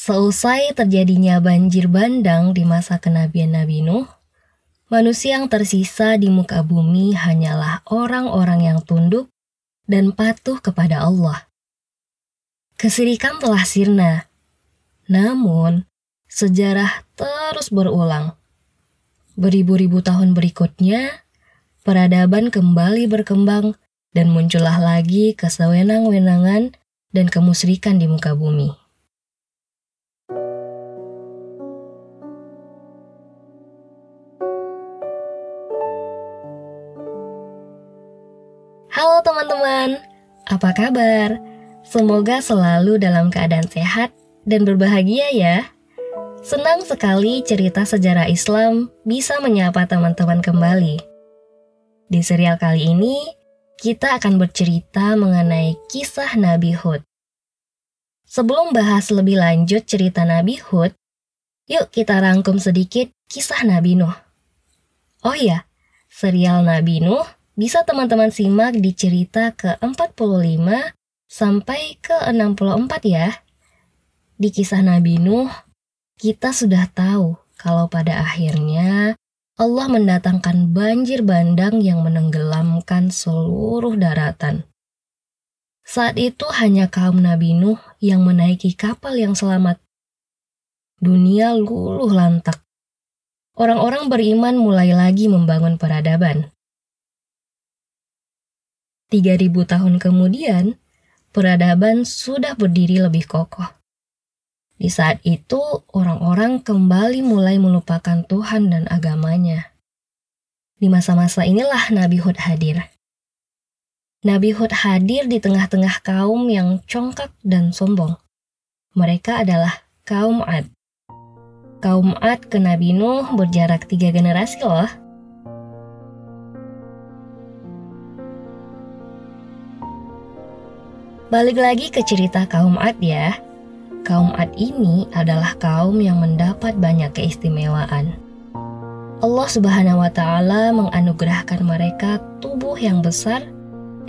Seusai terjadinya banjir bandang di masa kenabian Nabi Nuh, manusia yang tersisa di muka bumi hanyalah orang-orang yang tunduk dan patuh kepada Allah. Kesirikan telah sirna, namun sejarah terus berulang. Beribu-ribu tahun berikutnya, peradaban kembali berkembang dan muncullah lagi kesewenang-wenangan dan kemusrikan di muka bumi. Teman-teman, apa kabar? Semoga selalu dalam keadaan sehat dan berbahagia ya. Senang sekali cerita sejarah Islam bisa menyapa teman-teman kembali. Di serial kali ini, kita akan bercerita mengenai kisah Nabi Hud. Sebelum bahas lebih lanjut cerita Nabi Hud, yuk kita rangkum sedikit kisah Nabi Nuh. Oh iya, serial Nabi Nuh bisa teman-teman simak di cerita ke-45 sampai ke-64 ya. Di kisah Nabi Nuh, kita sudah tahu kalau pada akhirnya Allah mendatangkan banjir bandang yang menenggelamkan seluruh daratan. Saat itu hanya kaum Nabi Nuh yang menaiki kapal yang selamat. Dunia luluh lantak. Orang-orang beriman mulai lagi membangun peradaban. 3000 tahun kemudian, peradaban sudah berdiri lebih kokoh. Di saat itu, orang-orang kembali mulai melupakan Tuhan dan agamanya. Di masa-masa inilah Nabi Hud hadir. Nabi Hud hadir di tengah-tengah kaum yang congkak dan sombong. Mereka adalah kaum Ad. Kaum Ad ke Nabi Nuh berjarak tiga generasi loh. Balik lagi ke cerita kaum Ad ya. Kaum Ad ini adalah kaum yang mendapat banyak keistimewaan. Allah Subhanahu wa taala menganugerahkan mereka tubuh yang besar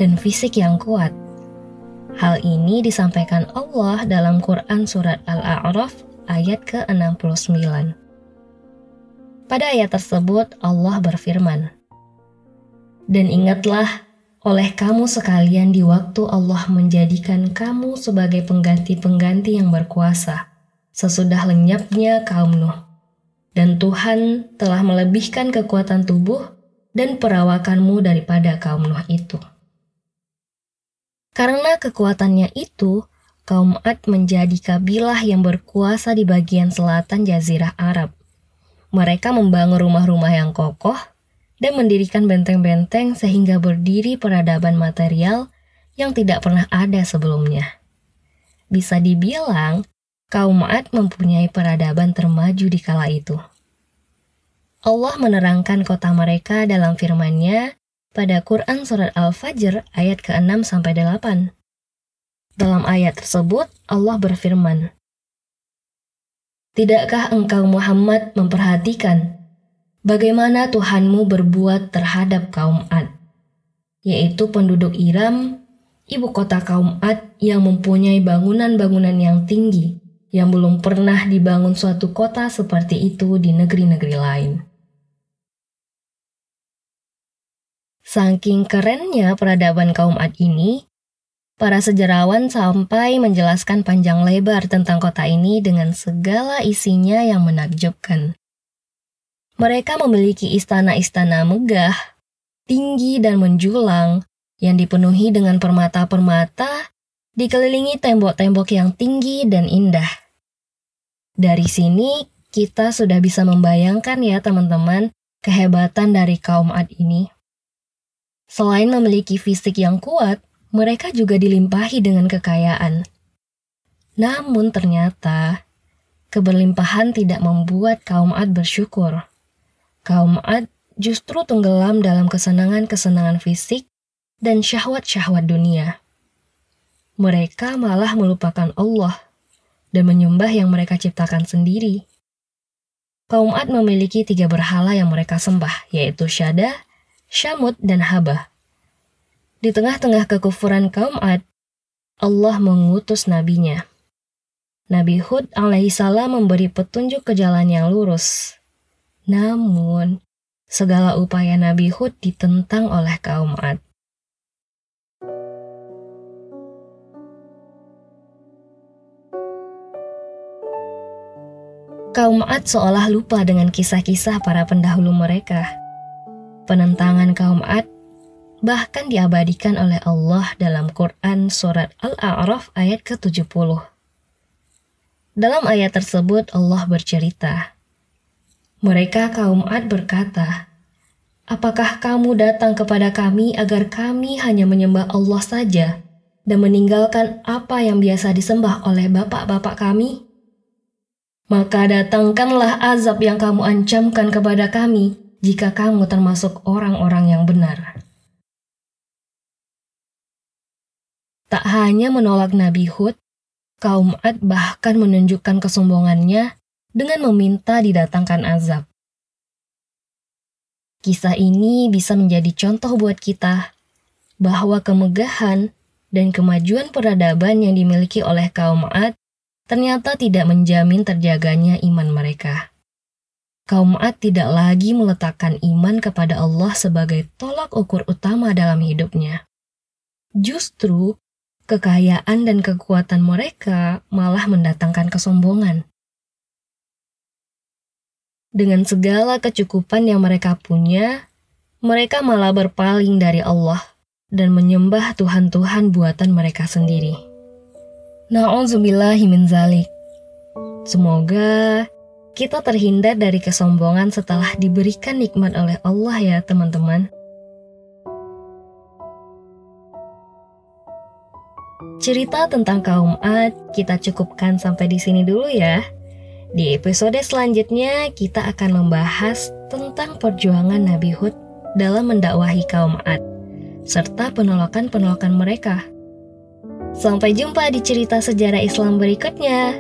dan fisik yang kuat. Hal ini disampaikan Allah dalam Quran surat Al-A'raf ayat ke-69. Pada ayat tersebut Allah berfirman, "Dan ingatlah oleh kamu sekalian di waktu Allah menjadikan kamu sebagai pengganti-pengganti yang berkuasa, sesudah lenyapnya kaum Nuh. Dan Tuhan telah melebihkan kekuatan tubuh dan perawakanmu daripada kaum Nuh itu. Karena kekuatannya itu, kaum Ad menjadi kabilah yang berkuasa di bagian selatan Jazirah Arab. Mereka membangun rumah-rumah yang kokoh dan mendirikan benteng-benteng sehingga berdiri peradaban material yang tidak pernah ada sebelumnya. Bisa dibilang, kaum Ad mempunyai peradaban termaju di kala itu. Allah menerangkan kota mereka dalam firman-Nya pada Quran Surat Al-Fajr ayat ke-6 8. Dalam ayat tersebut, Allah berfirman, Tidakkah engkau Muhammad memperhatikan bagaimana Tuhanmu berbuat terhadap kaum Ad, yaitu penduduk Iram, ibu kota kaum Ad yang mempunyai bangunan-bangunan yang tinggi, yang belum pernah dibangun suatu kota seperti itu di negeri-negeri lain. Saking kerennya peradaban kaum Ad ini, para sejarawan sampai menjelaskan panjang lebar tentang kota ini dengan segala isinya yang menakjubkan. Mereka memiliki istana-istana megah, tinggi dan menjulang, yang dipenuhi dengan permata-permata, dikelilingi tembok-tembok yang tinggi dan indah. Dari sini, kita sudah bisa membayangkan ya teman-teman, kehebatan dari kaum Ad ini. Selain memiliki fisik yang kuat, mereka juga dilimpahi dengan kekayaan. Namun ternyata, keberlimpahan tidak membuat kaum Ad bersyukur kaum Ad justru tenggelam dalam kesenangan-kesenangan fisik dan syahwat-syahwat dunia. Mereka malah melupakan Allah dan menyembah yang mereka ciptakan sendiri. Kaum Ad memiliki tiga berhala yang mereka sembah, yaitu Syada, Syamud, dan Haba. Di tengah-tengah kekufuran kaum Ad, Allah mengutus nabinya. Nabi Hud alaihissalam memberi petunjuk ke jalan yang lurus. Namun, segala upaya Nabi Hud ditentang oleh kaum Ad. Kaum Ad seolah lupa dengan kisah-kisah para pendahulu mereka. Penentangan kaum Ad bahkan diabadikan oleh Allah dalam Quran Surat Al-A'raf ayat ke-70. Dalam ayat tersebut Allah bercerita, Mereka kaum Ad berkata, Apakah kamu datang kepada kami agar kami hanya menyembah Allah saja dan meninggalkan apa yang biasa disembah oleh bapak-bapak kami? Maka datangkanlah azab yang kamu ancamkan kepada kami jika kamu termasuk orang-orang yang benar. Tak hanya menolak Nabi Hud, kaum Ad bahkan menunjukkan kesombongannya dengan meminta didatangkan azab. Kisah ini bisa menjadi contoh buat kita bahwa kemegahan dan kemajuan peradaban yang dimiliki oleh kaum Ad ternyata tidak menjamin terjaganya iman mereka. Kaum Ad tidak lagi meletakkan iman kepada Allah sebagai tolak ukur utama dalam hidupnya. Justru, kekayaan dan kekuatan mereka malah mendatangkan kesombongan. Dengan segala kecukupan yang mereka punya, mereka malah berpaling dari Allah dan menyembah Tuhan-Tuhan buatan mereka sendiri. Na'udzubillahi min zalik. Semoga kita terhindar dari kesombongan setelah diberikan nikmat oleh Allah ya teman-teman. Cerita tentang kaum Ad kita cukupkan sampai di sini dulu ya. Di episode selanjutnya kita akan membahas tentang perjuangan Nabi Hud dalam mendakwahi kaum Ad serta penolakan-penolakan mereka. Sampai jumpa di cerita sejarah Islam berikutnya.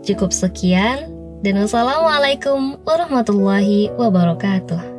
Cukup sekian dan wassalamualaikum warahmatullahi wabarakatuh.